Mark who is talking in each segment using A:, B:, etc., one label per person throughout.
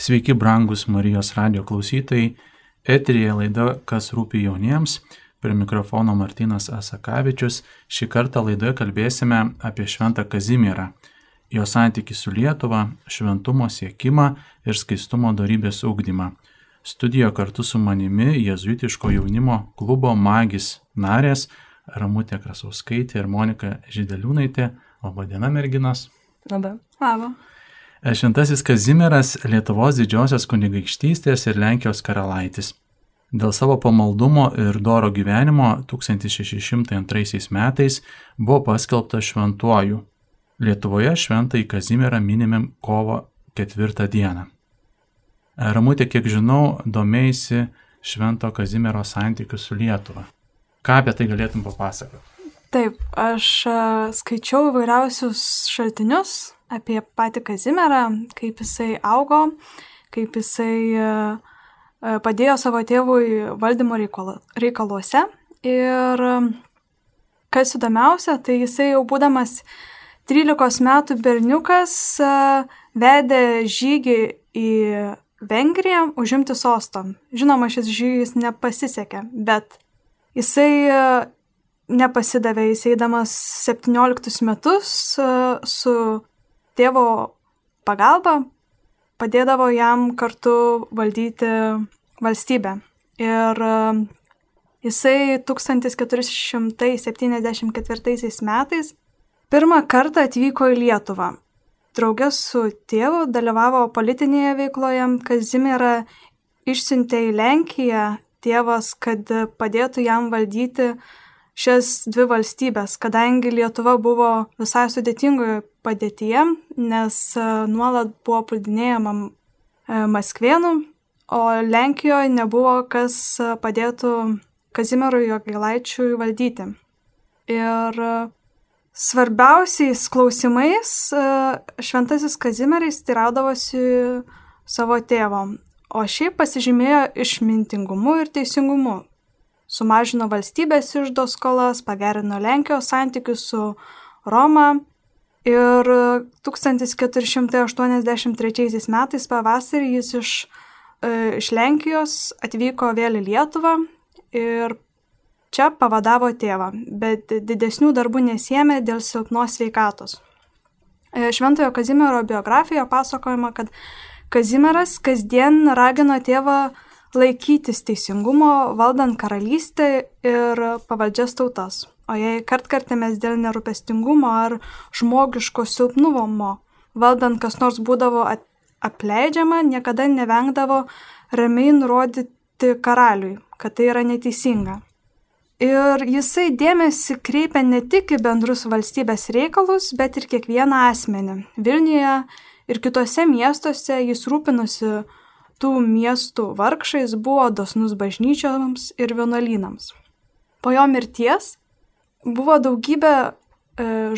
A: Sveiki, brangus Marijos radio klausytojai. Eterija laida Kas rūpi jauniems. Prie mikrofono Martinas Asakavičius. Šį kartą laidoje kalbėsime apie Šventą Kazimierą, jo santyki su Lietuva, šventumo siekimą ir skaistumo darybės ugdymą. Studijoje kartu su manimi Jėzuitiško jaunimo klubo Magis narės Ramutė Krasauskaitė ir Monika Žideliūnaitė. Labadiena, merginas.
B: Labą. Labą.
A: Šventasis Kazimieras Lietuvos didžiosios kunigaikštystės ir Lenkijos karalaitis. Dėl savo pamaldumo ir doro gyvenimo 1602 metais buvo paskelbtas šventuoju. Lietuvoje šventąjį Kazimierą minimim kovo 4 dieną. Ramutė, kiek žinau, domėjasi švento Kazimiero santykių su Lietuva. Ką apie tai galėtum papasakoti?
B: Taip, aš skaičiau įvairiausius šaltinius, apie patį Kazimierą, kaip jisai augo, kaip jisai e, e, padėjo savo tėvui valdymo reikaluose. Ir kas įdomiausia, tai jisai jau būdamas 13 metų berniukas e, vedė žygį į Vengriją užimti sostą. Žinoma, šis žygis nepasisekė, bet jisai nepasidavė, jis eidamas 17 metus su tėvo pagalba padėdavo jam kartu valdyti valstybę. Ir e, jisai 1474 metais pirmą kartą atvyko į Lietuvą. Draugės su tėvu dalyvavo politinėje veikloje, Kazimierą išsiuntė į Lenkiją tėvas, kad padėtų jam valdyti šias dvi valstybės, kadangi Lietuva buvo visai sudėtingoje padėtyje, nes e, nuolat buvo puldinėjama e, Maskvėnų, o Lenkijoje nebuvo kas e, padėtų Kazimierui Jogailaičiui valdyti. Ir svarbiausiais klausimais šventasis Kazimierais tiraudavosi savo tėvo, o šiaip pasižymėjo išmintingumu ir teisingumu sumažino valstybės išdo skolas, pagerino Lenkijos santykius su Roma ir 1483 metais pavasarį jis iš, e, iš Lenkijos atvyko vėl į Lietuvą ir čia pavadavo tėvą, bet didesnių darbų nesėmė dėl silpnos sveikatos. E, Šventojo Kazimiero biografijoje pasakojama, kad Kazimieras kasdien ragino tėvą laikytis teisingumo, valdant karalystę ir pavaldžias tautas. O jei kartkartėmės dėl nerūpestingumo ar žmogiško silpnumo, valdant kas nors būdavo apleidžiama, niekada nevengdavo ramiai nurodyti karaliui, kad tai yra neteisinga. Ir jisai dėmesį kreipia ne tik į bendrus valstybės reikalus, bet ir kiekvieną asmenį. Vilniuje ir kitose miestuose jis rūpinosi tų miestų vargšais buvo dosnus bažnyčioms ir vienuolynams. Po jo mirties buvo daugybė e,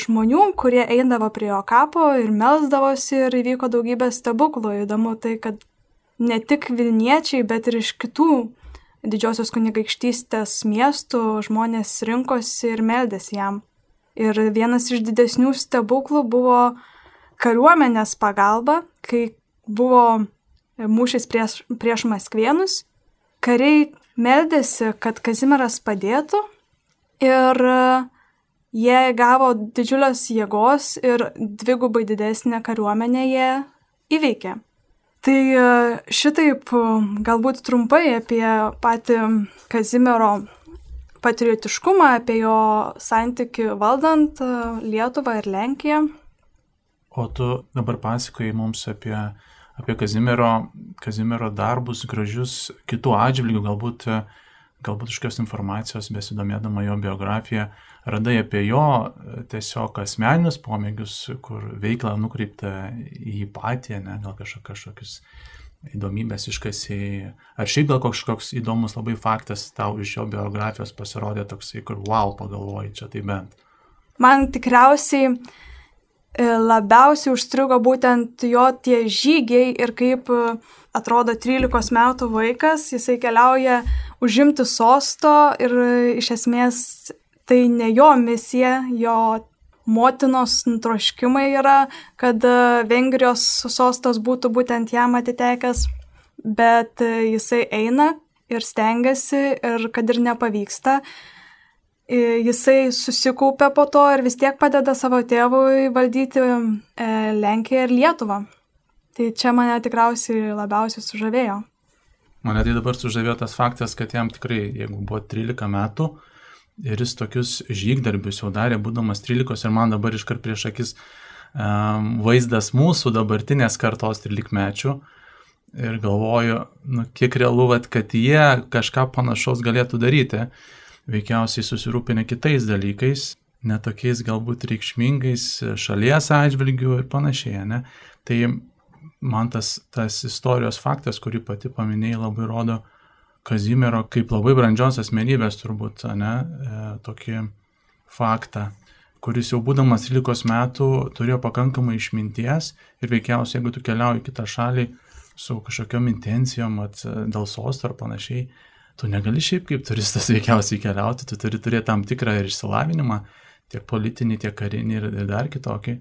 B: žmonių, kurie eidavo prie jo kapo ir melsdavosi ir įvyko daugybė stebuklų. Įdomu tai, kad ne tik Vilniečiai, bet ir iš kitų didžiosios kunigaikštystės miestų žmonės rinkosi ir meldėsi jam. Ir vienas iš didesnių stebuklų buvo kariuomenės pagalba, kai buvo mūšis prieš, prieš Maskvienus. Kariai meldėsi, kad Kazimieras padėtų ir e, jie gavo didžiulės jėgos ir dvigubai didesnę kariuomenę jie įveikė. Tai e, šitaip e, galbūt trumpai apie patį Kazimiero patriotiškumą, apie jo santykių valdant Lietuvą ir Lenkiją.
A: O tu dabar pasakoji mums apie apie Kazimiero, Kazimiero darbus gražius kitų atžvilgių, galbūt, galbūt kažkokios informacijos besidomėdama jo biografiją, radai apie jo tiesiog asmeninius pomėgius, kur veikla nukreipta į jį patį, ne, gal kažkokius įdomybės iškasiai, ar šiaip gal kažkoks įdomus labai faktas tau iš jo biografijos pasirodė toksai, kur wow, pagalvoji čia tai bent.
B: Man tikriausiai E, labiausiai užstrigo būtent jo tie žygiai ir kaip e, atrodo 13 metų vaikas, jisai keliauja užimti sosto ir e, iš esmės tai ne jo misija, jo motinos nutroškimai yra, kad e, Vengrijos sostas būtų būtent jam atitekęs, bet e, jisai eina ir stengiasi ir kad ir nepavyksta, jisai susikaupia po to ir vis tiek padeda savo tėvui valdyti Lenkiją ir Lietuvą. Tai čia mane tikriausiai labiausiai sužavėjo.
A: Mane tai dabar sužavėjo tas faktas, kad jam tikrai, jeigu buvo 13 metų ir jis tokius žygdarbius jau darė, būdamas 13 ir man dabar iškart prieš akis um, vaizdas mūsų dabartinės kartos 13 mečių ir galvoju, nu, kiek realu, vat, kad jie kažką panašaus galėtų daryti, veikiausiai susirūpinę kitais dalykais, netokiais galbūt reikšmingais šalies atžvilgių ir panašiai, ne? Tai man tas, tas istorijos faktas, kurį pati paminėjai, labai rodo Kazimiero kaip labai brandžios asmenybės turbūt, ne, e, tokį faktą, kuris jau būdamas 13 metų turėjo pakankamai išminties ir veikiausiai, jeigu tu keliauji kitą šalį su kažkokiam intencijom, at, dėl sosto ar panašiai, tu negali šiaip kaip turistas veikiausiai keliauti, tu turi turėti tam tikrą ir išsilavinimą, tiek politinį, tiek karinį ir dar kitokį.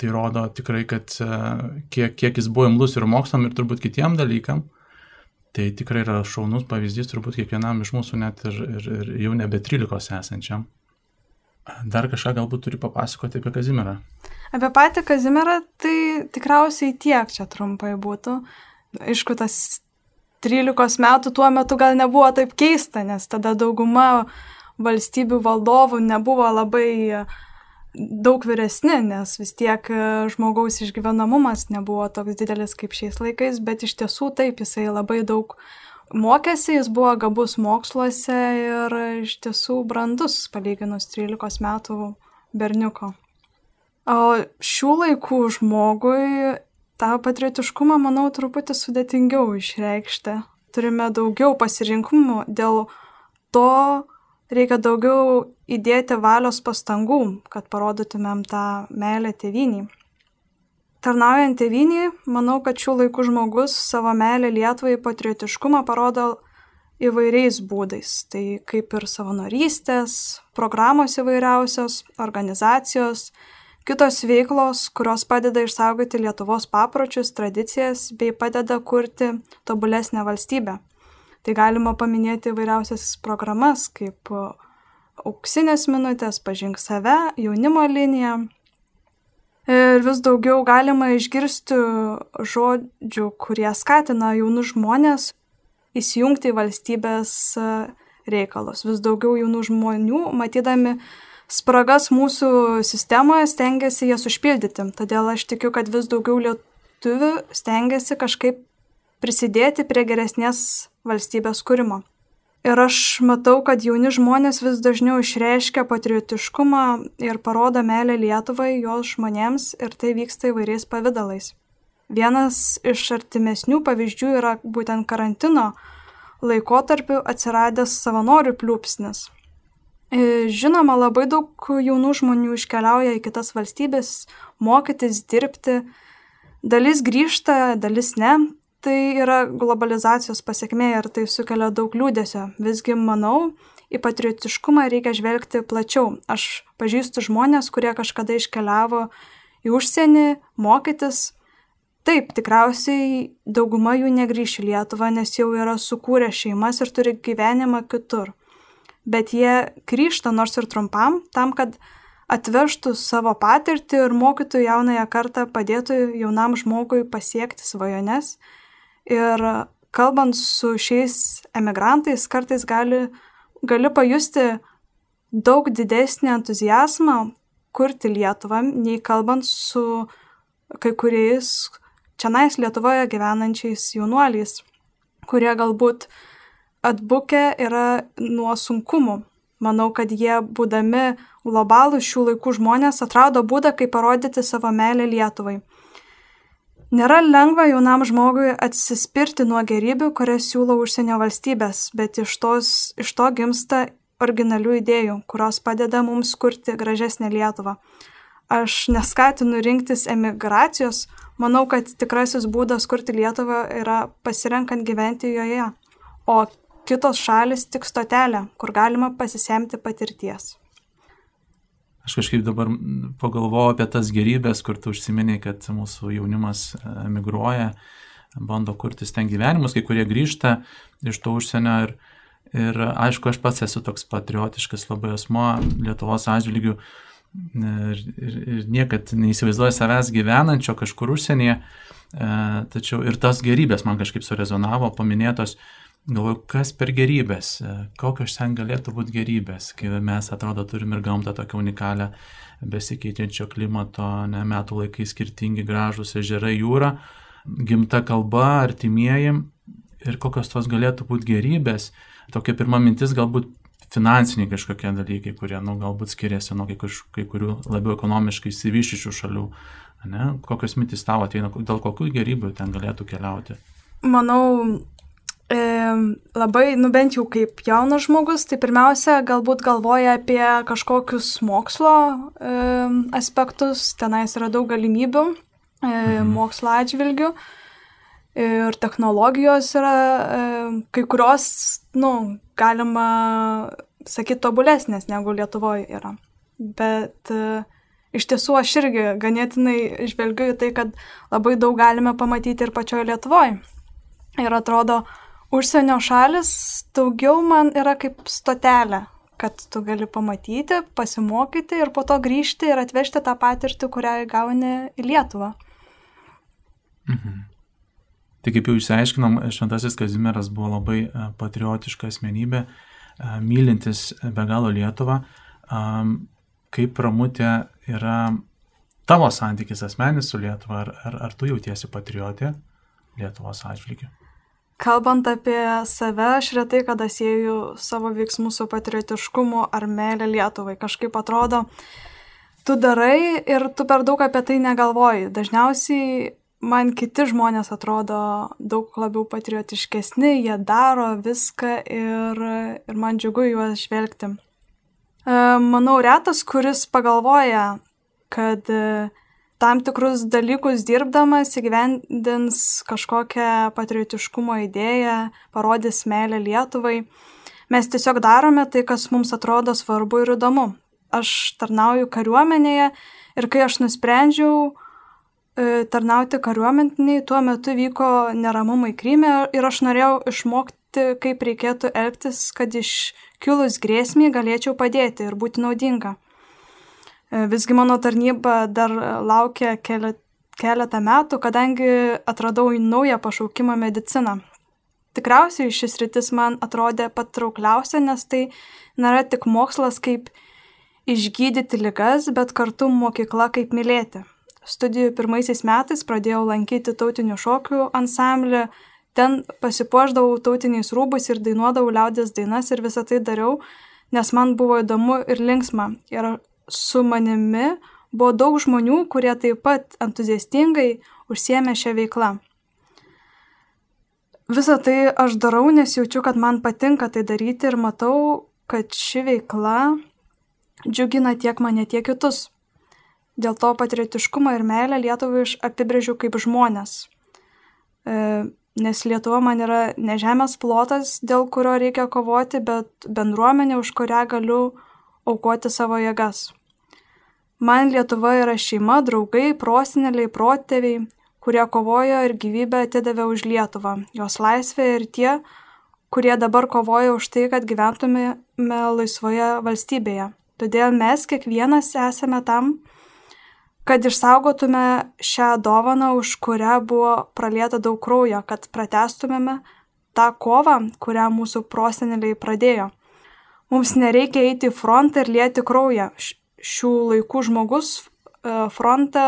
A: Tai rodo tikrai, kad e, kiek, kiek jis buvo imlus ir mokslam ir turbūt kitiem dalykam, tai tikrai yra šaunus pavyzdys turbūt kiekvienam iš mūsų net ir, ir, ir jau nebe 13 esančiam. Dar kažką galbūt turi papasakoti apie Kazimirą.
B: Apie patį Kazimirą tai tikriausiai tiek čia trumpai būtų. Aišku, tas 13 metų tuo metu gal nebuvo taip keista, nes tada dauguma valstybių valdovų nebuvo labai uh, daug vyresni, nes vis tiek e, žmogaus išgyvenamumas nebuvo toks didelis kaip šiais laikais, bet iš tiesų taip, jisai labai daug mokėsi, jis buvo gabus moksluose ir iš tiesų brandus, palyginus 13 metų berniuko. O šių laikų žmogui tą patriotiškumą, manau, truputį sudėtingiau išreikšti. Turime daugiau pasirinkimų dėl to, reikia daugiau įdėti valios pastangų, kad parodytumėm tą meilę tėviniai. Tarnaujant tėviniai, manau, kad šių laikų žmogus savo meilę Lietuvai patriotiškumą parodo įvairiais būdais. Tai kaip ir savanorystės, programos įvairiausios, organizacijos, kitos veiklos, kurios padeda išsaugoti Lietuvos papročius, tradicijas bei padeda kurti tobulesnę valstybę. Tai galima paminėti įvairiausias programas, kaip auksinės minutės, pažink save, jaunimo linija. Ir vis daugiau galima išgirsti žodžių, kurie skatina jaunus žmonės įsijungti į valstybės reikalus. Vis daugiau jaunų žmonių, matydami spragas mūsų sistemoje, stengiasi jas užpildyti. Todėl aš tikiu, kad vis daugiau lietuvių stengiasi kažkaip prisidėti prie geresnės valstybės kūrimo. Ir aš matau, kad jauni žmonės vis dažniau išreiškia patriotiškumą ir parodo meilę Lietuvai, jos žmonėms ir tai vyksta įvairiais pavydalais. Vienas iš artimesnių pavyzdžių yra būtent karantino laikotarpiu atsiradęs savanorių pliūpsnis. Žinoma, labai daug jaunų žmonių iškeliauja į kitas valstybės, mokytis, dirbti. Dalis grįžta, dalis ne, tai yra globalizacijos pasiekmė ir tai sukelia daug liūdėsio. Visgi manau, į patriotiškumą reikia žvelgti plačiau. Aš pažįstu žmonės, kurie kažkada iškeliavo į užsienį mokytis. Taip, tikriausiai dauguma jų negrįš į Lietuvą, nes jau yra sukūrę šeimas ir turi gyvenimą kitur. Bet jie grįžta nors ir trumpam, tam, kad atvežtų savo patirtį ir mokytų jaunąją kartą, padėtų jaunam žmogui pasiekti svajones Ir kalbant su šiais emigrantais, kartais gali, gali pajusti daug didesnį entuzijazmą kurti Lietuvą, nei kalbant su kai kuriais čia nais Lietuvoje gyvenančiais jaunuoliais, kurie galbūt atbukę yra nuo sunkumų. Manau, kad jie, būdami globalų šių laikų žmonės, atrado būdą, kaip parodyti savo meilę Lietuvai. Nėra lengva jaunam žmogui atsispirti nuo gerybių, kurias siūlo užsienio valstybės, bet iš, tos, iš to gimsta originalių idėjų, kurios padeda mums kurti gražesnę Lietuvą. Aš neskatinu rinktis emigracijos, manau, kad tikrasis būdas kurti Lietuvą yra pasirenkant gyventi joje, o kitos šalis tik stotelė, kur galima pasisemti patirties.
A: Aš kažkaip dabar pagalvoju apie tas gerybės, kur tu užsiminiai, kad mūsų jaunimas emigruoja, bando kurtis ten gyvenimus, kai kurie grįžta iš to užsienio ir, ir aišku, aš pats esu toks patriotiškas labai asmo Lietuvos atžvilgių ir, ir, ir niekad neįsivaizduoju savęs gyvenančio kažkur užsienyje, e, tačiau ir tas gerybės man kažkaip surezonavo, paminėtos, galvoju, kas per gerybės, e, kokios ten galėtų būti gerybės, kai mes atrodo turim ir gamtą tokią unikalią, besikeičiančio klimato, ne metų laikai skirtingi, gražus ežerai, jūra, gimta kalba, artimieji ir kokios tos galėtų būti gerybės. Tokia pirma mintis galbūt finansiniai kažkokie dalykai, kurie nu, galbūt skiriasi nuo kai, kai kurių labiau ekonomiškai įsivyščiusių šalių. Ne? Kokios mintis tavo ateina, dėl kokių gerybių ten galėtų keliauti?
B: Manau, labai, nu bent jau kaip jaunas žmogus, tai pirmiausia, galbūt galvoja apie kažkokius mokslo e, aspektus, tenais yra daug galimybių e, mokslo atžvilgių. Ir technologijos yra e, kai kurios, nu, galima sakyti, tobulesnės negu Lietuvoje yra. Bet e, iš tiesų aš irgi ganėtinai žvelgiu į tai, kad labai daug galime pamatyti ir pačioje Lietuvoje. Ir atrodo, užsienio šalis daugiau man yra kaip stotelė, kad tu gali pamatyti, pasimokyti ir po to grįžti ir atvežti tą patirtį, kurią gauni į Lietuvą.
A: Mhm. Tai kaip jau išsiaiškinom, Šventasis Kazimieras buvo labai e, patriotiška asmenybė, e, mylintis be galo Lietuvą. Kaip Ramutė yra tavo santykis asmenis su Lietuva, ar, ar, ar tu jautiesi patriotė Lietuvos atžvilgiu?
B: Kalbant apie save, aš retai kada sieju savo veiksmus su patriotiškumu ar meilė Lietuvai. Kažkaip atrodo, tu darai ir tu per daug apie tai negalvoji. Dažniausiai man kiti žmonės atrodo daug labiau patriotiškesni, jie daro viską ir, ir man džiugu juos žvelgti. E, manau, retas, kuris pagalvoja, kad tam tikrus dalykus dirbdamas įgyvendins kažkokią patriotiškumo idėją, parodys meilę Lietuvai. Mes tiesiog darome tai, kas mums atrodo svarbu ir įdomu. Aš tarnauju kariuomenėje ir kai aš nusprendžiau E, tarnauti kariuomeniai, tuo metu vyko neramumai Kryme ir aš norėjau išmokti, kaip reikėtų elgtis, kad iškilus grėsmiai galėčiau padėti ir būti naudinga. E, visgi mano tarnyba dar laukia keletą metų, kadangi atradau naują pašaukimą mediciną. Tikriausiai šis rytis man atrodė patraukliausia, nes tai nėra tik mokslas kaip išgydyti ligas, bet kartu mokykla kaip mylėti studijų pirmaisiais metais pradėjau lankyti tautinių šokių ansamblį, ten pasipuoždavau tautiniais rūbais ir dainuodavau liaudės dainas ir visą tai dariau, nes man buvo įdomu ir linksma. Ir su manimi buvo daug žmonių, kurie taip pat entuziastingai užsiemė šią veiklą. Visą tai aš darau, nes jaučiu, kad man patinka tai daryti ir matau, kad ši veikla džiugina tiek mane, tiek kitus. Dėl to patriotiškumą ir meilę Lietuvai aš apibrėžiu kaip žmonės. E, nes Lietuva man yra ne žemės plotas, dėl kurio reikia kovoti, bet bendruomenė, už kurią galiu aukoti savo jėgas. Man Lietuva yra šeima, draugai, prosineliai, protėviai, kurie kovojo ir gyvybę atidavė už Lietuvą, jos laisvę ir tie, kurie dabar kovoja už tai, kad gyventumėme laisvoje valstybėje. Todėl mes kiekvienas esame tam, kad išsaugotume šią dovaną, už kurią buvo pralieta daug kraujo, kad pratestumėme tą kovą, kurią mūsų proseneliai pradėjo. Mums nereikia eiti į frontą ir lieti kraują. Šių laikų žmogus e, frontą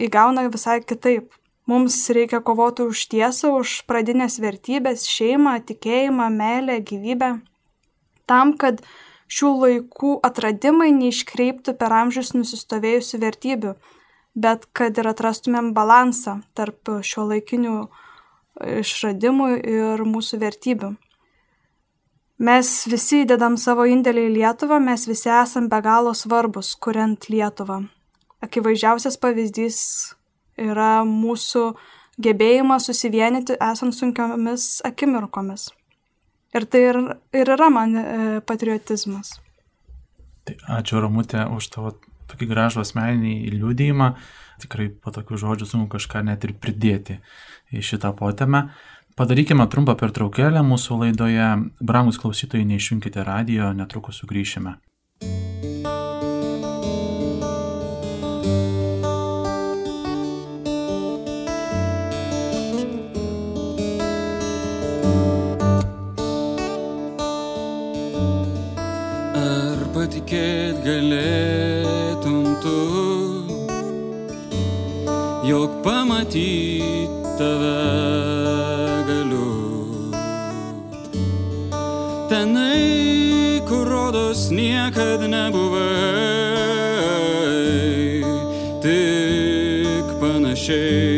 B: įgauna visai kitaip. Mums reikia kovoti už tiesą, už pradinės vertybės, šeimą, tikėjimą, meilę, gyvybę. Tam, kad šių laikų atradimai neiškreiptų per amžius nusistovėjusių vertybių, bet kad ir atrastumėm balansą tarp šio laikinių išradimų ir mūsų vertybių. Mes visi įdedam savo indėlį į Lietuvą, mes visi esam be galo svarbus, kuriant Lietuvą. Akivaizdžiausias pavyzdys yra mūsų gebėjimas susivienyti esant sunkiomis akimirkomis. Ir tai ir, ir yra man e, patriotizmas.
A: Tai ačiū Ramutė už tavo tokį gražų asmeninį liūdėjimą. Tikrai po tokių žodžių sunku kažką net ir pridėti į šitą potemę. Padarykime trumpą pertraukėlę mūsų laidoje. Brangus klausytojai, neišjunkite radio, netrukus sugrįšime.
C: patikėt galėtum tu, jog pamatyt tave rodos niekad nebuvai, tik panašiai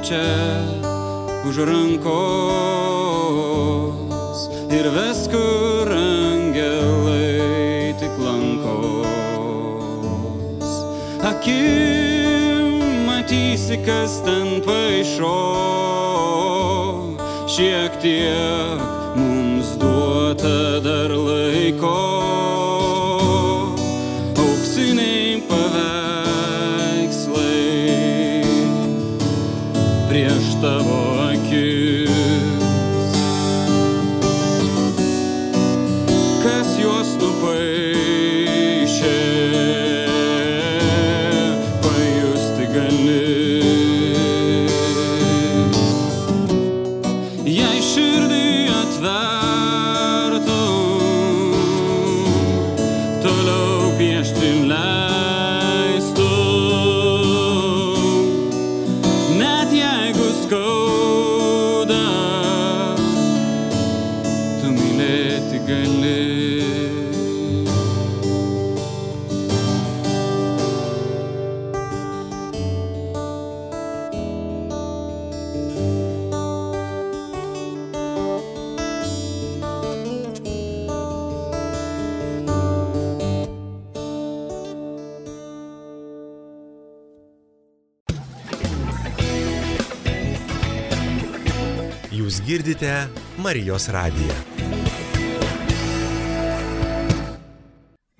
C: čia už rankos ir ves, kur angelai tik lankos. Akim matysi, kas ten paaišo, šiek tiek mums duota dar laiko.
D: Girdite Marijos radiją.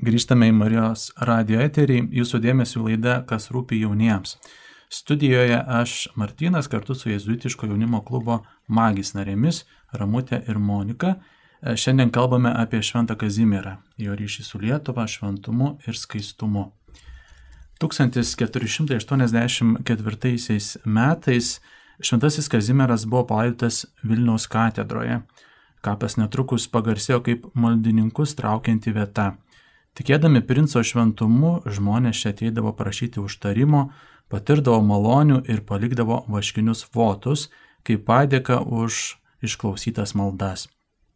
A: Grįžtame į Marijos radio eterį, jūsų dėmesio laida Kas rūpi jauniems. Studijoje aš Martinas kartu su Jėzuitiško jaunimo klubo magis narėmis Ramutė ir Monika. Šiandien kalbame apie Šventą Kazimierą, jo ryšį su Lietuva, šventumu ir skaistumu. 1484 metais Šventasis Kazimieras buvo palaidotas Vilniaus katedroje. Kapas netrukus pagarsėjo kaip maldininkus traukianti vieta. Tikėdami princo šventumu, žmonės čia ateidavo prašyti užtarimo, patirdavo malonių ir palikdavo vaškinius votus, kaip padėka už išklausytas maldas.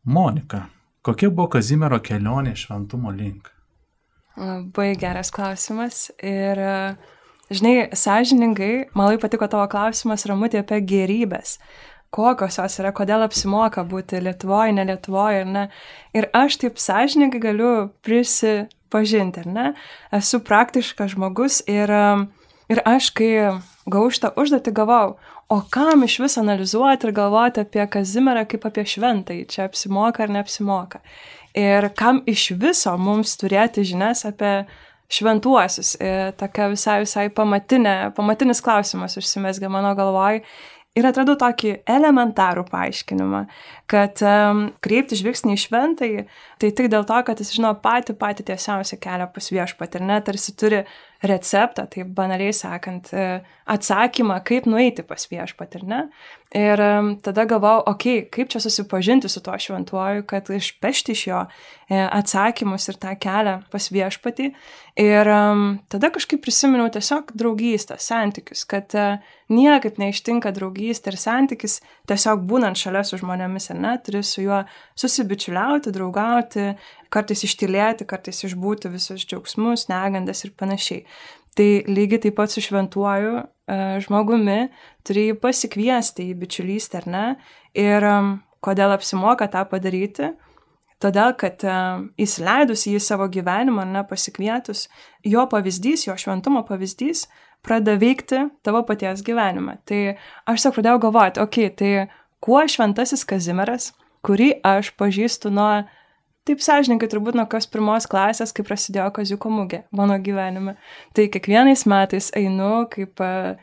A: Monika, kokia buvo Kazimiero kelionė šventumo link?
E: Labai geras klausimas ir uh Žinai, sąžiningai, man labai patiko tavo klausimas, Ramutė, apie gerybės. Kokios jos yra, kodėl apsimoka būti Lietuvoje, ne Lietuvoje, ar ne. Ir aš taip sąžiningai galiu prisipažinti, ar ne. Esu praktiškas žmogus ir, ir aš, kai gavau šitą užduotį, gavau, o kam iš vis analizuoti ir galvoti apie Kazimerą kaip apie šventąjį, čia apsimoka ar neapsimoka. Ir kam iš viso mums turėti žinias apie šventuosius. E, tokia visai, visai pamatinė, pamatinis klausimas užsimesgė mano galvoj. Ir atradau tokį elementarų paaiškinimą, kad um, kreipti žvilgsnį į šventai, tai tik dėl to, kad jis žino patį patį tiesiausią kelią pas viešpatį ir net tarsi turi receptą, taip banaliai sakant, e, atsakymą, kaip nueiti pas viešpatį, ar ne? Ir tada galvojau, okei, okay, kaip čia susipažinti su tuo šventuoju, kad išpešti iš jo e, atsakymus ir tą kelią pas viešpatį. Ir tada kažkaip prisiminiau tiesiog draugystę, santykius, kad e, niekaip neištinka draugystė ir santykis tiesiog būnant šalia su žmonėmis, ar ne, turi su juo susibičiuliauti, draugauti, kartais ištylėti, kartais išbūti visus džiaugsmus, negandas ir panašiai. Tai lygiai taip pat su šventuoju e, žmogumi turi jį pasikviesti į bičiulystę, ar ne? Ir kodėl apsimoka tą padaryti? Todėl, kad įsileidus jį į savo gyvenimą, ar ne pasikvietus, jo pavyzdys, jo šventumo pavyzdys pradeda veikti tavo paties gyvenime. Tai aš tiesiog pradėjau galvoti, okei, okay, tai kuo šventasis Kazimieras, kurį aš pažįstu nuo taip sąžininkai turbūt nuo kokios pirmos klasės, kai prasidėjo kaziuko mugė mano gyvenime. Tai kiekvienais metais einu kaip uh,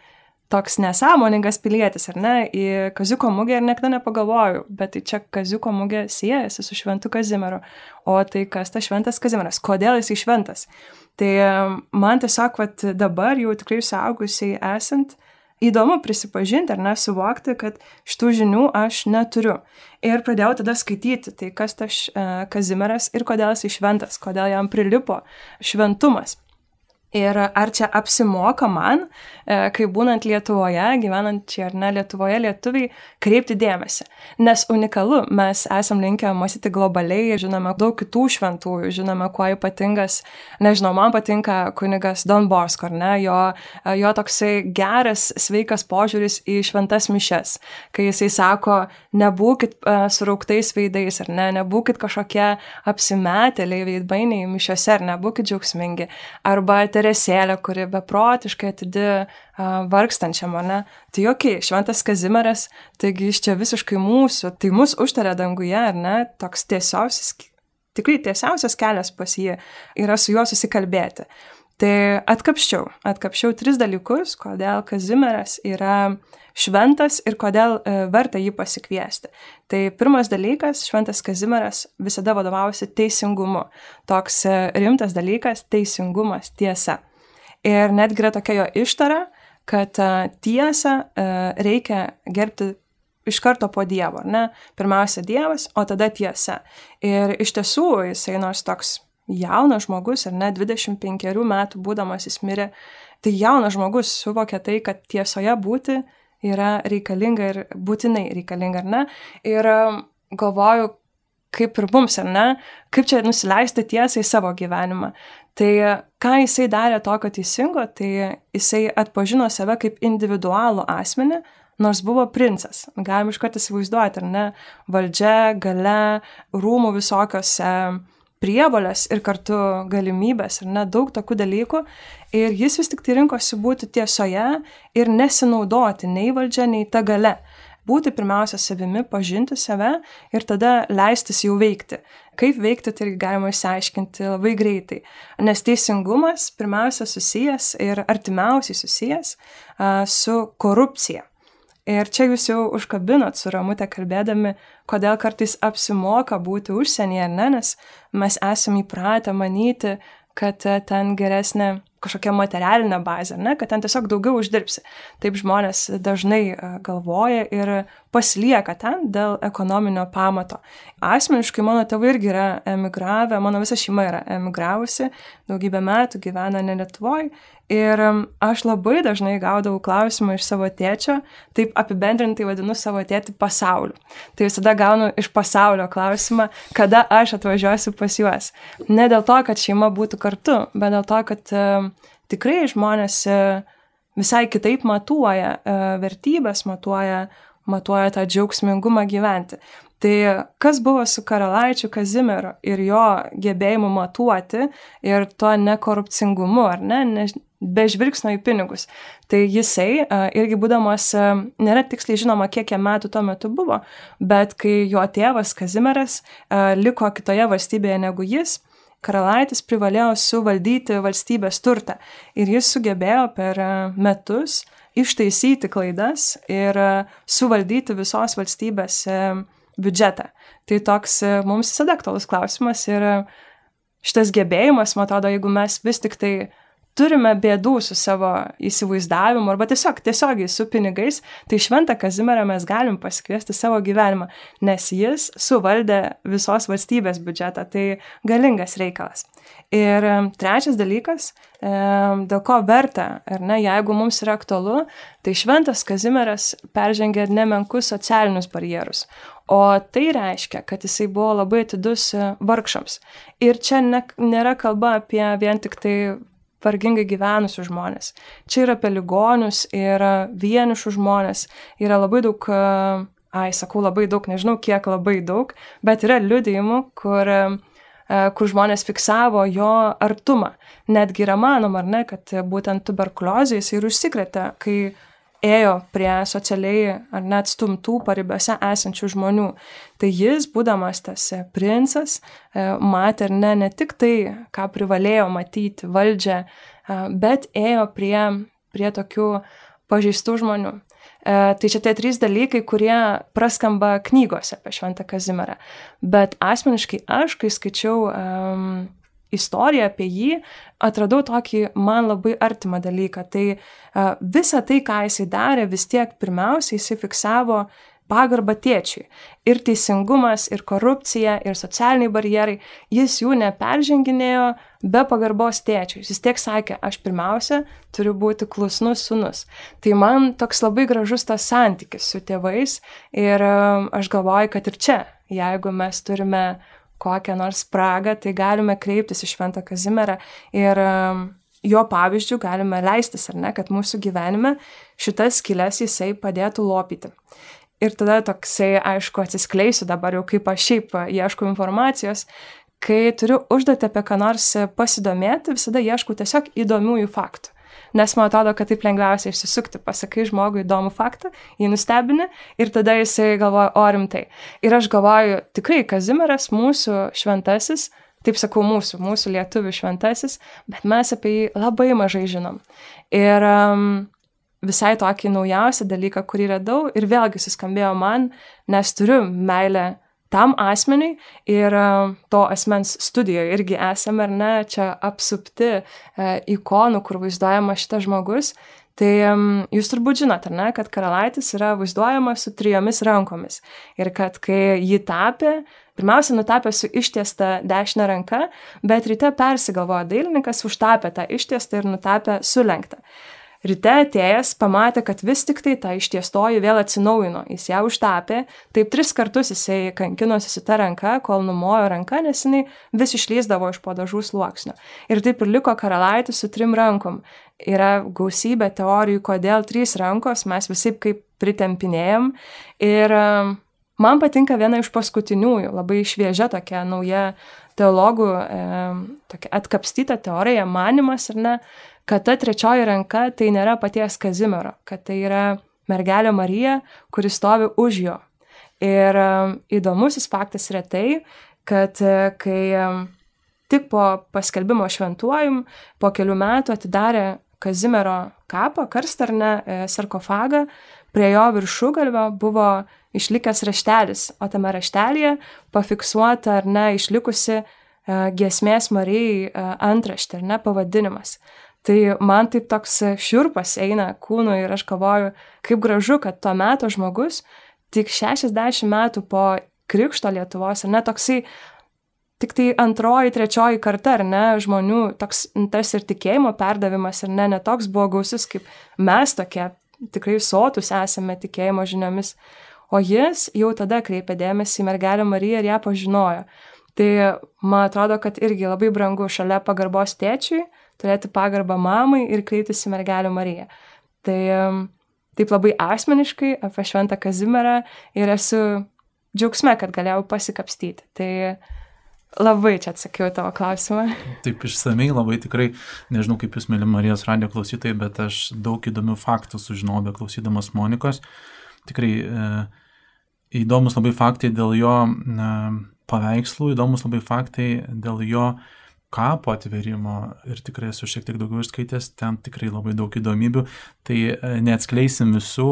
E: toks nesąmoningas pilietis, ar ne, į kaziuko mugę ir niekada nepagalvoju, bet tai čia kaziuko mugė siejasi su šventu Kazimieru. O tai kas tas šventas Kazimieras, kodėl jis šventas? Tai man tiesiog, vat, dabar jau tikrai suaugusiai esant, uh, įdomu prisipažinti ar nesuvokti, kad šitų žinių aš neturiu. Ir pradėjau tada skaityti, tai kas tas e, Kazimieras ir kodėl jis šventas, kodėl jam prilipo šventumas. Ir ar čia apsimoka man, e, kai būnant Lietuvoje, gyvenant čia ar ne Lietuvoje, lietuviai, kreipti dėmesį. Nes unikalu, mes esam linkę mąstyti globaliai, žinome daug kitų šventųjų, žinome, kuo ypatingas, nežinau, man patinka kunigas Don Borsko, ar ne, jo, e, jo toksai geras, sveikas požiūris į šventas mišes, kai jisai sako, nebūkit uh, surauktais veidais, ar ne, nebūkit kažkokie apsimetėliai veidbainiai mišiose, ar nebūkit džiaugsmingi. Arba Teresėlė, kuri beprotiškai atidi vargstančiam, ne? Tai jokiai, šventas Kazimieras, taigi iš čia visiškai mūsų, tai mus užtarė danguje, ar ne? Toks tiesiausias, tikrai tiesiausias kelias pas jį yra su juo susikalbėti. Tai atkapščiau, atkapščiau tris dalykus, kodėl Kazimieras yra šventas ir kodėl e, verta jį pasikviesti. Tai pirmas dalykas, šventas Kazimieras visada vadovavosi teisingumu. Toks e, rimtas dalykas - teisingumas, tiesa. Ir netgi yra tokia jo ištara, kad e, tiesą reikia gerbti iš karto po Dievo, ne? Pirmiausia Dievas, o tada tiesa. Ir iš tiesų jisai nors toks jaunas žmogus, ar ne 25 metų būdamas jis mirė, tai jaunas žmogus suvokia tai, kad tiesoje būti yra reikalinga ir būtinai reikalinga, ar ne? Ir um, galvoju, kaip ir mums, ar ne, kaip čia nusileisti tiesai savo gyvenimą. Tai ką jisai darė tokio teisingo, tai jisai atpažino save kaip individualų asmenį, nors buvo princas. Galim iš karto įsivaizduoti, ar ne, valdžia, gale, rūmų visokiose prievalės ir kartu galimybės ir net daug tokių dalykų. Ir jis vis tik tai rinkosi būti tiesoje ir nesinaudoti nei valdžia, nei ta gale. Būti pirmiausia savimi, pažinti save ir tada leistis jau veikti. Kaip veikti, tai galima išsiaiškinti labai greitai. Nes teisingumas pirmiausia susijęs ir artimiausiai susijęs uh, su korupcija. Ir čia jūs jau užkabinot su Ramute kalbėdami, kodėl kartais apsimoka būti užsienyje, ne, nes mes esame įpratę manyti, kad ten geresnė kažkokia materialinė bazė, ne, kad ten tiesiog daugiau uždirbsi. Taip žmonės dažnai e, galvoja ir pasilieka ten dėl ekonominio pamato. Asmeniškai mano tėvai irgi yra emigravę, mano visa šeima yra emigravusi, daugybę metų gyvena ne Lietuvoje Ir aš labai dažnai gaudavau klausimą iš savo tėčio, taip apibendrintai vadinu savo tėtį pasauliu. Tai visada gaunu iš pasaulio klausimą, kada aš atvažiuosiu pas juos. Ne dėl to, kad šeima būtų kartu, bet dėl to, kad uh, tikrai žmonės uh, visai kitaip matuoja uh, vertybės, matuoja, matuoja tą džiaugsmingumą gyventi. Tai kas buvo su karalaičiu Kazimieru ir jo gebėjimu matuoti ir tuo nekorupcingumu, ar ne, ne be žvilgsnio į pinigus. Tai jisai irgi būdamas, nėra tiksliai žinoma, kiek jam metų tuo metu buvo, bet kai jo tėvas Kazimieras liko kitoje valstybėje negu jis, karalaitis privalėjo suvaldyti valstybės turtą ir jis sugebėjo per metus ištaisyti klaidas ir suvaldyti visos valstybės biudžetą. Tai toks mums visada aktualus klausimas ir šitas gebėjimas, man atrodo, jeigu mes vis tik tai turime bėdų su savo įsivaizdavimu arba tiesiog tiesiogiai su pinigais, tai šventą Kazimierą mes galim pasikviesti savo gyvenimą, nes jis suvaldė visos valstybės biudžetą, tai galingas reikalas. Ir trečias dalykas, dėl ko verta, ar ne, jeigu mums yra aktualu, tai šventas Kazimieras peržengia nemenkus socialinius barjerus. O tai reiškia, kad jisai buvo labai atidus vargšams. Ir čia ne, nėra kalba apie vien tik tai vargingai gyvenusius žmonės. Čia yra apie ligonius, yra vienišus žmonės, yra labai daug, ai, sakau labai daug, nežinau kiek labai daug, bet yra liudijimų, kur, kur žmonės fiksavo jo artumą. Netgi yra manoma, ar ne, kad būtent tuberkuliozės ir užsikrėtė, kai ėjo prie socialiai ar net stumtų paribiuose esančių žmonių. Tai jis, būdamas tas princas, e, matė ir ne, ne tik tai, ką privalėjo matyti valdžią, e, bet ėjo prie, prie tokių pažeistų žmonių. E, tai čia tie trys dalykai, kurie praskamba knygose apie Šventą Kazimierą. Bet asmeniškai aš, kai skaičiau um, istoriją apie jį, atradau tokį man labai artimą dalyką. Tai uh, visa tai, ką jisai darė, vis tiek pirmiausia jisai fiksavo pagarbą tėčiui. Ir teisingumas, ir korupcija, ir socialiniai barjerai, jis jų neperženginėjo be pagarbos tėčiui. Jis tiek sakė, aš pirmiausia turiu būti klusnus sunus. Tai man toks labai gražus tas santykis su tėvais ir aš galvoju, kad ir čia, jeigu mes turime kokią nors spragą, tai galime kreiptis į Šventą Kazimierą ir um, jo pavyzdžių galime leistis, ar ne, kad mūsų gyvenime šitas skilės jisai padėtų lopyti. Ir tada toksai, aišku, atsiskleisiu dabar jau kaip aš šiaip ieškau informacijos, kai turiu užduotį apie ką nors pasidomėti, visada ieškau tiesiog įdomiųjų faktų nes man atrodo, kad taip lengviausia išsisukti, pasakai žmogui įdomų faktą, jį nustebini ir tada jisai galvoja, o rimtai. Ir aš galvoju, tikrai Kazimieras mūsų šventasis, taip sakau mūsų, mūsų lietuvių šventasis, bet mes apie jį labai mažai žinom. Ir um, visai tokį naujausią dalyką, kurį radau ir vėlgi suskambėjo man, nes turiu meilę tam asmeniui ir e, to asmens studijoje irgi esame, ar ne, čia apsupti e, ikonų, kur vaizduojama šitas žmogus. Tai jūs turbūt žinote, ar ne, kad karalaitis yra vaizduojamas su trijomis rankomis. Ir kad kai jį tapė, pirmiausia, nutapė su ištiesta dešinė ranka, bet ryte persigalvojo dailininkas, užtapė tą ištiestą ir nutapė sulenktą. Ryte atėjęs pamatė, kad vis tik tai ta ištiestoji vėl atsinaujino, jis ją užtapė, taip tris kartus jisai kankinosi su ta ranka, kol numojo ranka, nes jinai vis išlyzdavo iš padažų sluoksnio. Ir taip ir liko karalaitis su trim rankom. Yra gausybė teorijų, kodėl trys rankos, mes visi kaip pritempinėjom. Ir um, man patinka viena iš paskutiniųjų, labai šviežia tokia nauja teologų e, tokia atkapstyta teorija, manimas ar ne, kad ta trečioji ranka tai nėra paties Kazimiero, kad tai yra mergelė Marija, kuris stovi už jo. Ir um, įdomusis faktas yra tai, kad uh, kai um, tik po paskelbimo šventuojim, po kelių metų atidarė Kazimiero kapą, karstarnę, e, sarkofagą, prie jo viršugalvio buvo išlikęs raštelis, o tame raštelėje pafiksuota ar ne išlikusi e, giesmės Marijai e, antraštė, ar ne pavadinimas. Tai man taip toks šiurpas eina kūnu ir aš galvoju, kaip gražu, kad tuo metu žmogus tik 60 metų po krikšto Lietuvos ir net toksai, tik tai antroji, trečioji karta, ar ne, žmonių toks tas ir tikėjimo perdavimas, ir ne, netoks buvo gausus, kaip mes tokie tikrai sotus esame tikėjimo žiniomis. O jis jau tada kreipė dėmesį į mergelę Mariją ir ją pažinojo. Tai man atrodo, kad irgi labai brangu šalia pagarbos tėčiui turėti pagarbą mamai ir kreiptis į mergelę Mariją. Tai taip labai asmeniškai apie Šventą Kazimierą ir esu džiaugsme, kad galėjau pasikapstyti. Tai labai čia atsakiau tavo klausimą.
A: Taip išsamei labai tikrai, nežinau kaip jūs, mėly Marijos radio klausytojai, bet aš daug įdomių faktų sužinojau, be klausydamas Monikos. Tikrai e, įdomus labai faktai dėl jo e, paveikslų, įdomus labai faktai dėl jo kapo atverimo ir tikrai esu šiek tiek daugiau išskaitęs, ten tikrai labai daug įdomybių, tai e, neatskleisim visų,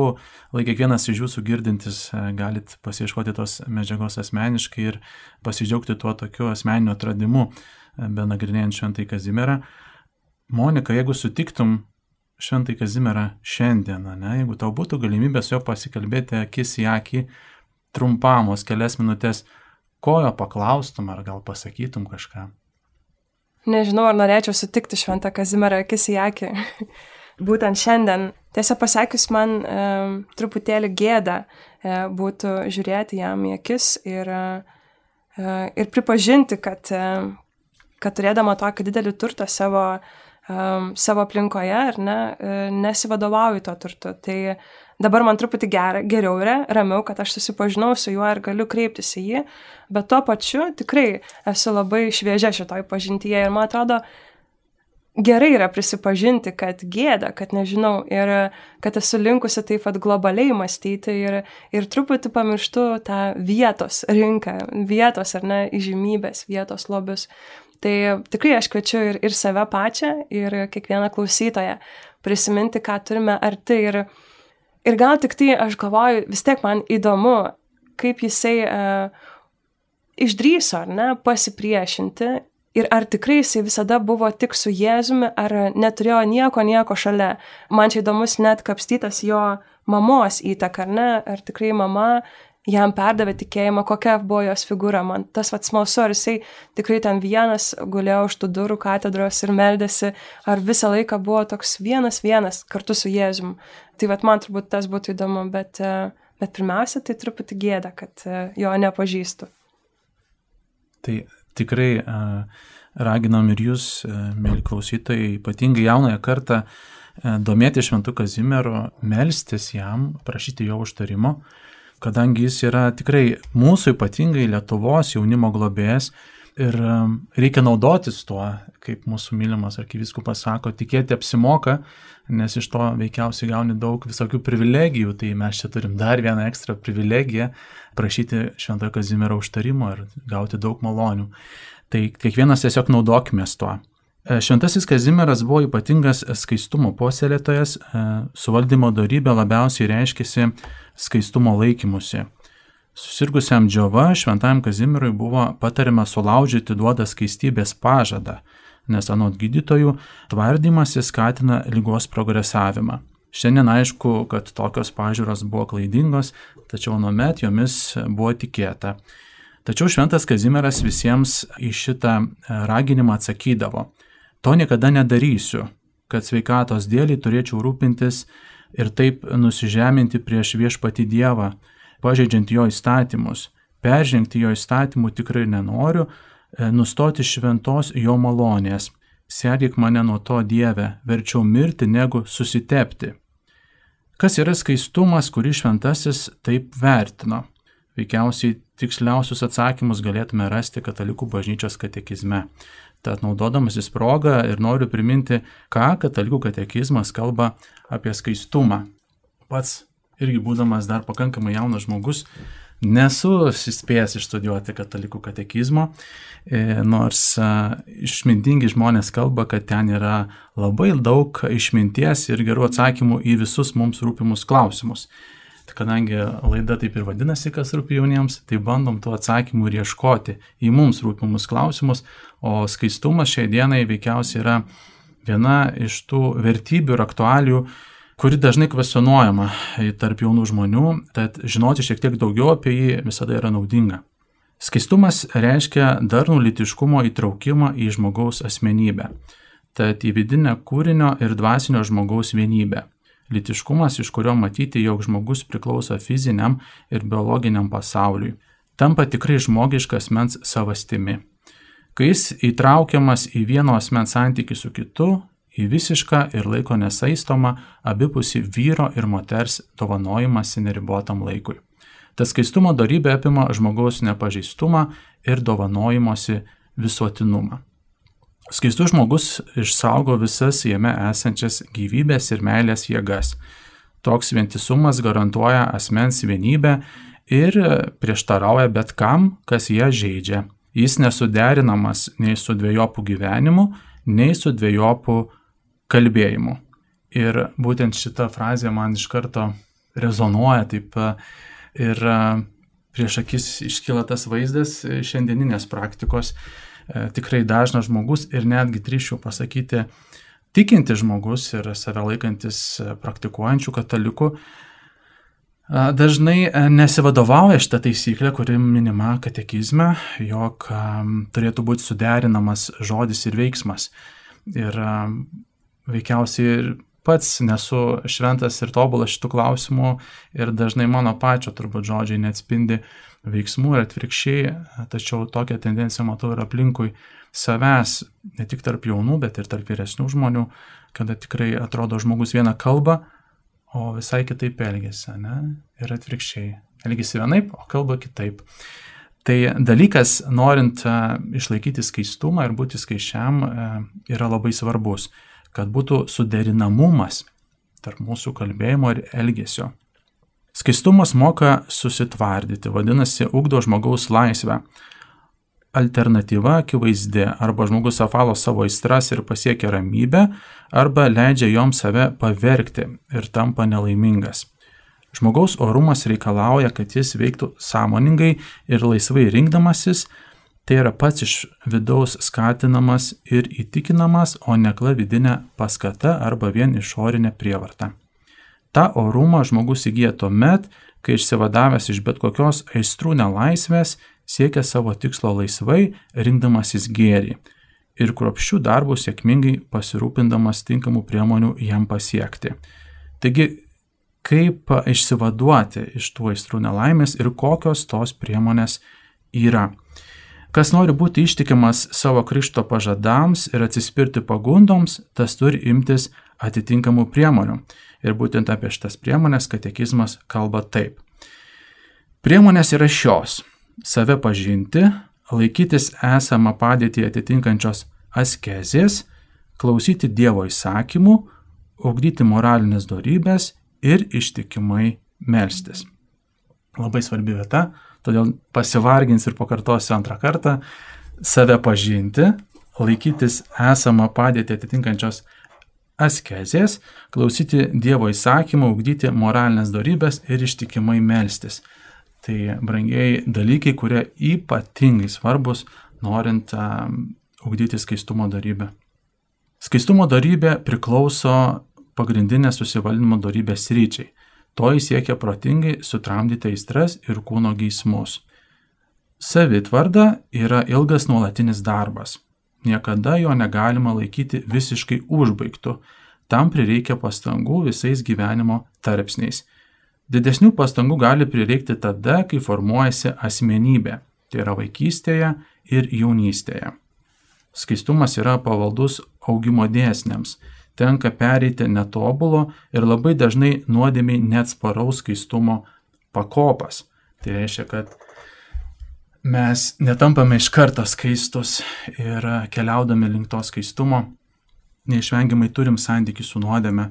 A: lai kiekvienas iš jūsų girdintis e, galit pasieškoti tos medžiagos asmeniškai ir pasidžiaugti tuo tokiu asmeniniu atradimu, e, be nagrinėjant šventai Kazimierą. Monika, jeigu sutiktum šventai Kazimierą šiandien, ne, jeigu tau būtų galimybė su juo pasikalbėti akis į akį, trumpamos kelias minutės, ko jo paklaustum ar gal pasakytum kažką?
E: Nežinau, ar norėčiau sutikti šventą Kazimierą akis į akį. Būtent šiandien, tiesą pasakius, man e, truputėlį gėda e, būtų žiūrėti jam į akis ir, e, ir pripažinti, kad, e, kad turėdama tokį didelį turtą savo, e, savo aplinkoje, ar ne, e, nesivadovauju to turtu. Tai Dabar man truputį gera, geriau yra, ramiau, kad aš susipažinau su juo ir galiu kreiptis į jį, bet tuo pačiu tikrai esu labai šviežia šitoj pažintyje ir man atrodo, gerai yra prisipažinti, kad gėda, kad nežinau ir kad esu linkusi taip pat globaliai mąstyti ir, ir truputį pamirštu tą vietos rinką, vietos ar ne įžymybės, vietos lobius. Tai tikrai aš kviečiu ir, ir save pačią, ir kiekvieną klausytoją prisiminti, ką turime arti ir Ir gal tik tai aš galvoju, vis tiek man įdomu, kaip jisai uh, išdryso, ar ne, pasipriešinti ir ar tikrai jisai visada buvo tik su Jėzumi, ar neturėjo nieko, nieko šalia. Man čia įdomus net kapstytas jo mamos įtaka, ar ne, ar tikrai mama jam perdavė tikėjimą, kokia buvo jos figūra. Man tas pats smalsu, ar jisai tikrai ten vienas gulėjo už tų durų katedros ir meldėsi, ar visą laiką buvo toks vienas vienas kartu su Jėzum. Tai vad man turbūt tas būtų įdomu, bet, e, bet pirmiausia, tai truputį gėda, kad e, jo nepažįstu.
A: Tai tikrai uh, raginam ir jūs, mėly klausytojai, ypatingai jaunąją kartą, domėti Šventu Kazimieru, melstis jam, prašyti jo užtarimo. Kadangi jis yra tikrai mūsų ypatingai Lietuvos jaunimo globėjas ir um, reikia naudotis tuo, kaip mūsų mylimas arkiviskupas sako, tikėti apsimoka, nes iš to veikiausiai gauni daug visokių privilegijų, tai mes čia turim dar vieną ekstra privilegiją prašyti Šventojo Kazimiero užtarimo ir gauti daug malonių. Tai kiekvienas tiesiog naudokime tuo. E, Šventasis Kazimieras buvo ypatingas skaistumo puoselėtojas, e, suvaldymo darybė labiausiai reiškėsi skaistumo laikymusi. Susirgusiam džiova šventajam Kazimierui buvo patariama sulaužyti duodą skaistybės pažadą, nes anot gydytojų tvardymasis skatina lygos progresavimą. Šiandien aišku, kad tokios pažiūros buvo klaidingos, tačiau nuomet jomis buvo tikėta. Tačiau šventas Kazimieras visiems į šitą raginimą atsakydavo. To niekada nedarysiu, kad sveikatos dėliai turėčiau rūpintis ir taip nusižeminti prieš viešpati Dievą, pažeidžiant jo įstatymus. Peržengti jo įstatymų tikrai nenoriu, e, nustoti šventos jo malonės. Sergik mane nuo to Dieve, verčiau mirti negu susitepti. Kas yra skaistumas, kurį šventasis taip vertino? Veikiausiai tiksliausius atsakymus galėtume rasti katalikų bažnyčios katekizme. Tad naudodamasis progą ir noriu priminti, ką katalikų katekizmas kalba apie skaistumą. Pats irgi būdamas dar pakankamai jaunas žmogus, nesu spėjęs išstudijuoti katalikų katekizmo, e, nors išmintingi žmonės kalba, kad ten yra labai daug išminties ir gerų atsakymų į visus mums rūpimus klausimus. Kadangi laida taip ir vadinasi, kas rūpi jauniems, tai bandom tų atsakymų ir ieškoti į mums rūpimus klausimus, o skaistumas šiai dienai veikiausiai yra viena iš tų vertybių ir aktualijų, kuri dažnai kvesionuojama tarp jaunų žmonių, tad žinoti šiek tiek daugiau apie jį visada yra naudinga. Skaistumas reiškia darnų litiškumo įtraukimą į žmogaus asmenybę, tad į vidinę kūrinio ir dvasinio žmogaus vienybę. Litiškumas, iš kurio matyti, jog žmogus priklauso fiziniam ir biologiniam pasauliui, tampa tikrai žmogiškas mens savastimi. Kai jis įtraukiamas į vieno asmens santykių su kitu, į visišką ir laiko nesaistomą abipusį vyro ir moters dovanojimąsi neribotam laikui. Tas skaistumo darybė apima žmogaus nepažeistumą ir dovanojimosi visuotinumą. Skaistus žmogus išsaugo visas jame esančias gyvybės ir meilės jėgas. Toks vientisumas garantuoja asmens vienybę ir prieštarauja bet kam, kas ją žaidžia. Jis nesuderinamas nei su dviejopų gyvenimu, nei su dviejopų kalbėjimu. Ir būtent šita frazė man iš karto rezonuoja taip ir prieš akis iškyla tas vaizdas šiandieninės praktikos. E, tikrai dažnas žmogus ir netgi drįšiu pasakyti, tikinti žmogus ir save laikantis praktikuojančių katalikų dažnai nesivadovauja šitą taisyklę, kuri minima katekizme, jog turėtų būti suderinamas žodis ir veiksmas. Ir veikiausiai ir pats nesu šventas ir tobulas šitų klausimų ir dažnai mano pačio turbūt žodžiai neatspindi veiksmų ir atvirkščiai, tačiau tokią tendenciją matau ir aplinkui savęs, ne tik tarp jaunų, bet ir tarp vyresnių žmonių, kada tikrai atrodo žmogus vieną kalbą, o visai kitaip elgesi, ne? Ir atvirkščiai. Elgesi vienaip, o kalba kitaip. Tai dalykas, norint išlaikyti skaistumą ir būti skaičiam, yra labai svarbus kad būtų suderinamumas tarp mūsų kalbėjimo ir elgesio. Skaistumas moka susitvardyti, vadinasi, ugdo žmogaus laisvę. Alternatyva akivaizdi - arba žmogus apvalo savo aistras ir pasiekia ramybę, arba leidžia jom save pavergti ir tampa nelaimingas. Žmogaus orumas reikalauja, kad jis veiktų sąmoningai ir laisvai rinkdamasis, Tai yra pats iš vidaus skatinamas ir įtikinamas, o nekla vidinė paskata arba vien išorinė prievarta. Ta orumą žmogus įgyja tuo met, kai išsivadavęs iš bet kokios aistrų nelaisvės siekia savo tikslo laisvai, rinkdamasis gėrį ir kruopščių darbų sėkmingai pasirūpindamas tinkamų priemonių jam pasiekti. Taigi, kaip išsivaduoti iš tų aistrų nelaimės ir kokios tos priemonės yra. Kas nori būti ištikimas savo krikšto pažadams ir atsispirti pagundoms, tas turi imtis atitinkamų priemonių. Ir būtent apie šitas priemonės katekizmas kalba taip. Priemonės yra šios - save pažinti, laikytis esamą padėtį atitinkančios askezės, klausyti Dievo įsakymų, ugdyti moralinės darybės ir ištikimai melstis. Labai svarbi vieta Todėl pasivargins ir pakartosiu antrą kartą - save pažinti, laikytis esamą padėtį atitinkančios askezės, klausyti Dievo įsakymų, ugdyti moralinės darybės ir ištikimai melstis. Tai brangiai dalykai, kurie ypatingai svarbus, norint um, ugdyti skaistumo darybę. Skaistumo darybė priklauso pagrindinės susivaldymo darybės ryčiai. To jis siekia protingai sutramdyti aistras ir kūno geismus. Savitvarda yra ilgas nuolatinis darbas. Niekada jo negalima laikyti visiškai užbaigtų. Tam prireikia pastangų visais gyvenimo tarpsniais. Didesnių pastangų gali prireikti tada, kai formuojasi asmenybė, tai yra vaikystėje ir jaunystėje. Skaistumas yra pavaldus augimo dėsniams tenka pereiti netobulo ir labai dažnai nuodėmiai neatsparaus skaistumo pakopas. Tai reiškia, kad mes netampame iš karto skaistus ir keliaudami link to skaistumo neišvengiamai turim santykių su nuodėme.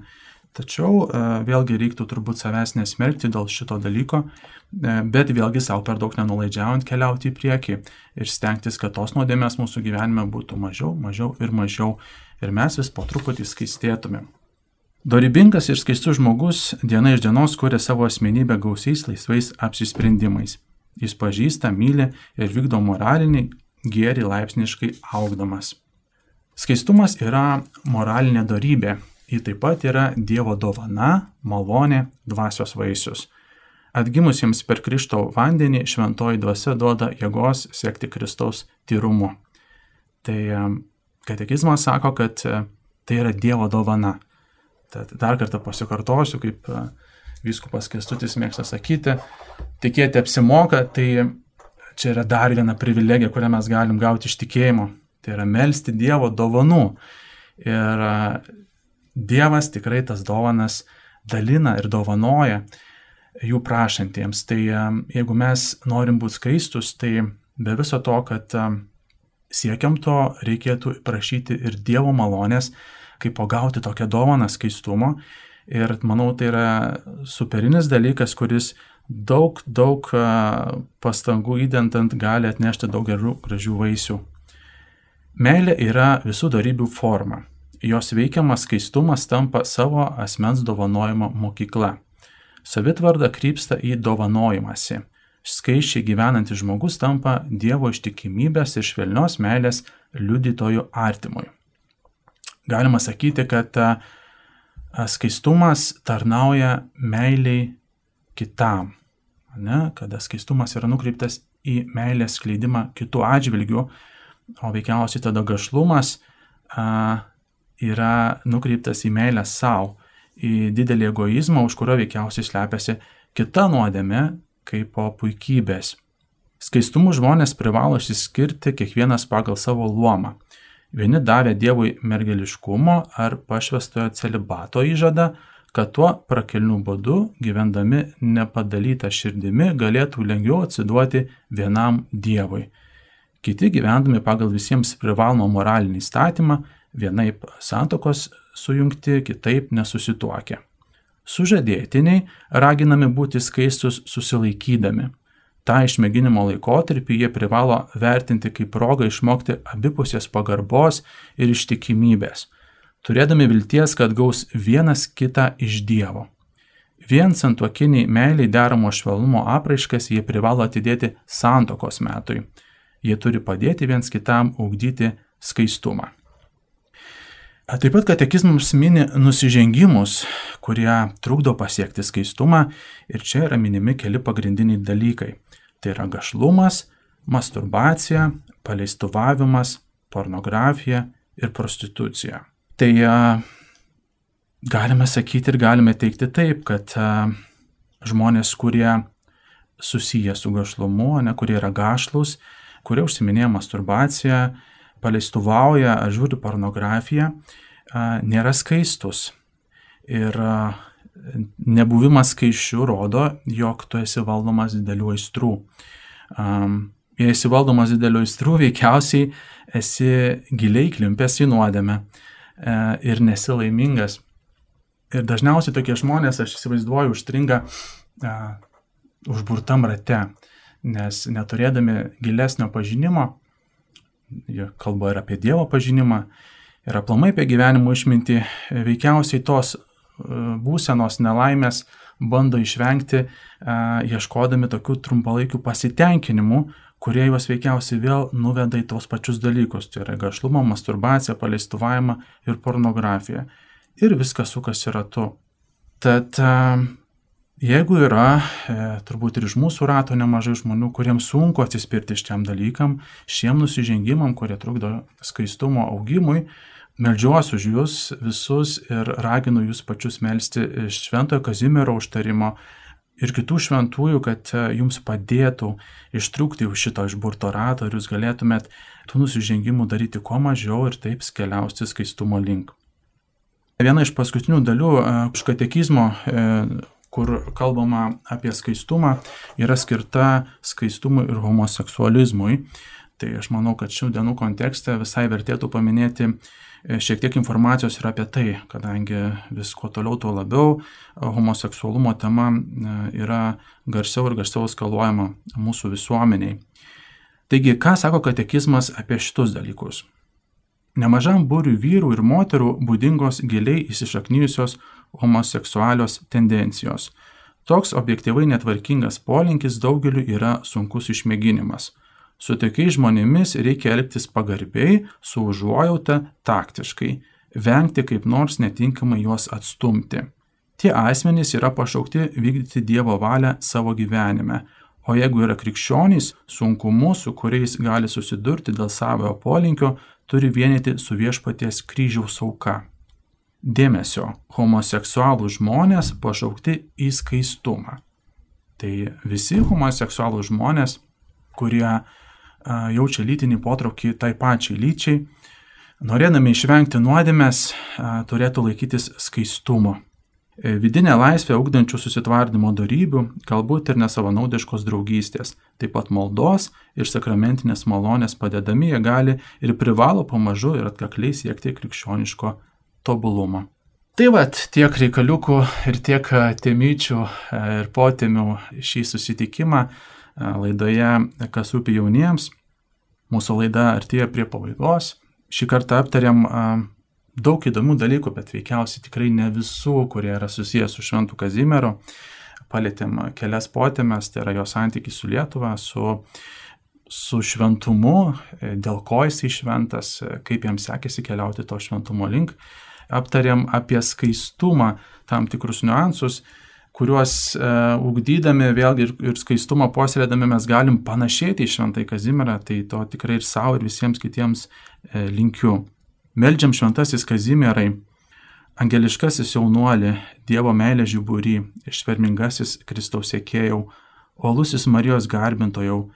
A: Tačiau e, vėlgi reiktų turbūt savęs nesmerkti dėl šito dalyko, e, bet vėlgi savo per daug nenulaidžiaujant keliauti į priekį ir stengtis, kad tos nuodėmės mūsų gyvenime būtų mažiau, mažiau ir mažiau ir mes vis po truputį skaistėtumėm. Dorybingas ir skaistus žmogus diena iš dienos kuria savo asmenybę gausiais laisvais apsisprendimais. Jis pažįsta, myli ir vykdo moralinį gėrį laipsniškai augdamas. Skaistumas yra moralinė darybė. Ji taip pat yra Dievo dovana, malonė, dvasios vaisius. Atgimusiems per Kristo vandenį šventoji dvasia duoda jėgos siekti Kristaus tyrumu. Tai katekizmas sako, kad tai yra Dievo dovana. Tad dar kartą pasikartosiu, kaip viskupas Kestutis mėgsta sakyti, tikėti apsimoka, tai čia yra dar viena privilegija, kurią mes galim gauti iš tikėjimo. Tai yra melstį Dievo dovanų. Ir Dievas tikrai tas dovanas dalina ir dovanoja jų prašantiems. Tai jeigu mes norim būti skaistus, tai be viso to, kad siekiam to, reikėtų prašyti ir Dievo malonės, kaip pagauti tokią dovaną skaistumo. Ir manau, tai yra superinis dalykas, kuris daug, daug pastangų įdentant gali atnešti daug gerų, gražių vaisių. Meilė yra visų darybių forma jos veikiamas skaistumas tampa savo asmens dovanojimo mokykla. Savitvarda krypsta į dovanojimąsi. Skaičiai gyvenantis žmogus tampa Dievo ištikimybės ir švelnios meilės liudytojų artimui. Galima sakyti, kad skaistumas tarnauja meiliai kitam. Ne? Kada skaistumas yra nukreiptas į meilės skleidimą kitų atžvilgių, o veikiausiai tada gašlumas a, yra nukreiptas į meilę savo, į didelį egoizmą, už kurio veikiausiai slepiasi kita nuodėmė kaip po puikybės. Skaistumu žmonės privalo išsiskirti kiekvienas pagal savo luomą. Vieni davė Dievui mergeliškumo ar pašvestojo celibato įžadą, kad tuo prakelnių būdu, gyvendami nepadalytą širdimi, galėtų lengviau atsiduoti vienam Dievui. Kiti gyvendami pagal visiems privalomą moralinį įstatymą vienaip santokos sujungti, kitaip nesusituokę. Sužadėtiniai raginami būti skaistus susilaikydami. Ta išmėginimo laikotarpį jie privalo vertinti kaip progą išmokti abipusės pagarbos ir ištikimybės, turėdami vilties, kad gaus vienas kitą iš Dievo. Vien santuokiniai meiliai deramo švelnumo apraiškas jie privalo atidėti santokos metui. Jie turi padėti viens kitam ugdyti skaistumą. Taip pat katekizmas mini nusižengimus, kurie trukdo pasiekti skaistumą ir čia yra minimi keli pagrindiniai dalykai. Tai yra gašlumas, masturbacija, paleistuvavimas, pornografija ir prostitucija. Tai galime sakyti ir galime teikti taip, kad žmonės, kurie susiję su gašlumu, ne kurie yra gašlus, kurie užsiminėja masturbaciją, paleistuvauja, žiūri pornografiją, nėra skaistus. Ir nebuvimas skaičių rodo, jog tu esi valdomas didelių aistrų. Jei esi valdomas didelių aistrų, veikiausiai esi giliai klimpęs į nuodėmę e, ir nesi laimingas. Ir dažniausiai tokie žmonės, aš įsivaizduoju, užstringa uh, užburtam rate, nes neturėdami gilesnio pažinimo, kalba ir apie Dievo pažinimą, ir aplamai apie gyvenimo išmintį, veikiausiai tos e, būsenos nelaimės bando išvengti, e, ieškodami tokių trumpalaikių pasitenkinimų, kurie juos veikiausiai vėl nuveda į tos pačius dalykus. Tai yra gašlumą, masturbaciją, paleistuvavimą ir pornografiją. Ir viskas sukasi ratu. Tad e, Jeigu yra, e, turbūt ir iš mūsų rato nemažai žmonių, kuriems sunku atsispirti šiam dalykam, šiem nusižengimam, kurie trukdo skaistumo augimui, melžiuosi už jūs visus ir raginu jūs pačius melstį iš Šventojo Kazimiero užtarimo ir kitų šventųjų, kad e, jums padėtų ištrūkti iš šito išburto rato ir jūs galėtumėt tų nusižengimų daryti kuo mažiau ir taip skeliausti skaistumo link. Viena iš paskutinių dalių iš e, katekizmo kur kalbama apie skaistumą, yra skirta skaistumui ir homoseksualizmui. Tai aš manau, kad šių dienų kontekste visai vertėtų paminėti e, šiek tiek informacijos ir apie tai, kadangi vis kuo toliau, tuo labiau homoseksualumo tema yra garsiau ir garsiau skaluojama mūsų visuomeniai. Taigi, ką sako katekizmas apie šitus dalykus? Nemažam būriui vyrų ir moterų būdingos giliai įsišaknyjusios homoseksualios tendencijos. Toks objektyvai netvarkingas polinkis daugeliu yra sunkus išmėginimas. Su tokiais žmonėmis reikia elgtis pagarbiai, su užuojauta, taktiškai, vengti kaip nors netinkamai juos atstumti. Tie asmenys yra pašaukti vykdyti Dievo valią savo gyvenime, o jeigu yra krikščionys, sunkumus, su kuriais gali susidurti dėl savojo polinkio, turi vienyti su viešpaties kryžiaus auka. Dėmesio, homoseksualų žmonės pašaukti į skaistumą. Tai visi homoseksualų žmonės, kurie jaučia lytinį potraukį tai pačiai lyčiai, norėdami išvengti nuodėmės, turėtų laikytis skaistumo. E, vidinę laisvę ugdančių susitvardymo darybių, galbūt ir nesavanaudiškos draugystės, taip pat maldos ir sakramentinės malonės padedami jie gali ir privalo pamažu ir atkakliai siekti krikščioniško tobulumo. Tai vad tiek reikaliukų ir tiek temyčių ir potemių šį susitikimą laidoje Kas rūpi jauniems. Mūsų laida artėja prie pabaigos. Šį kartą aptariam daug įdomių dalykų, bet veikiausiai tikrai ne visų, kurie yra susijęs su Šventu Kazimieru. Palėtėm kelias potėmės, tai yra jo santykis su Lietuva, su, su šventumu, dėl ko jisai šventas, kaip jam sekėsi keliauti to šventumo link. Aptarėm apie skaistumą, tam tikrus niuansus, kuriuos e, ugdydami vėlgi ir, ir skaistumą puoselėdami mes galim panašėti į šventai Kazimierą, tai to tikrai ir savo ir visiems kitiems e, linkiu. Meldžiam šventasis Kazimierai, angeliškasis jaunuolį, Dievo meilė žiburį, išvermingasis Kristaus sėkėjau, olusis Marijos garbintojau,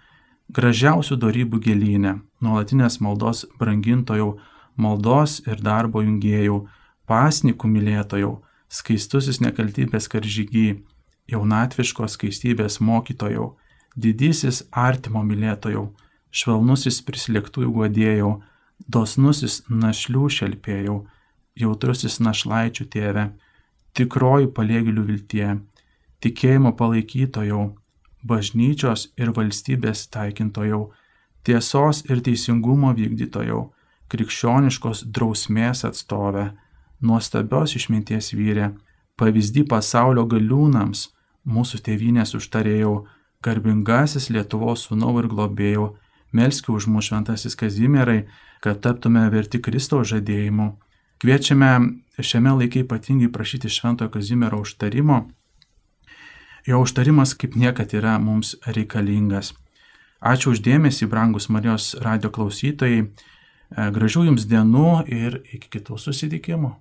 A: gražiausių darybų gėlynė, nuolatinės maldos brangintojau, maldos ir darbo jungėjau, pasnikų mylėtojau, skaistusis nekaltybės karžygy, jaunatviškos skaistybės mokytojau, didysis artimo mylėtojau, švelnusis prislėgtųjų guodėjau, dosnusis našlių šelpėjau, jautrusis našlaičių tėve, tikroji palėgėlių viltie, tikėjimo palaikytojau, bažnyčios ir valstybės taikintojau, tiesos ir teisingumo vykdytojau, krikščioniškos drausmės atstovę, nuostabios išminties vyrė, pavyzdį pasaulio galiūnams, mūsų tėvynės užtarėjau, garbingasis Lietuvos sūnau ir globėjau, melskiu už mūsų šventasis Kazimierai, kad taptume verti Kristaus žadėjimu. Kviečiame šiame laikė ypatingai prašyti šventojo Kazimiero užtarimo. Jo užtarimas kaip niekad yra mums reikalingas. Ačiū uždėmesį, brangus Marijos radio klausytojai. Gražių jums dienų ir iki kitų susitikimų.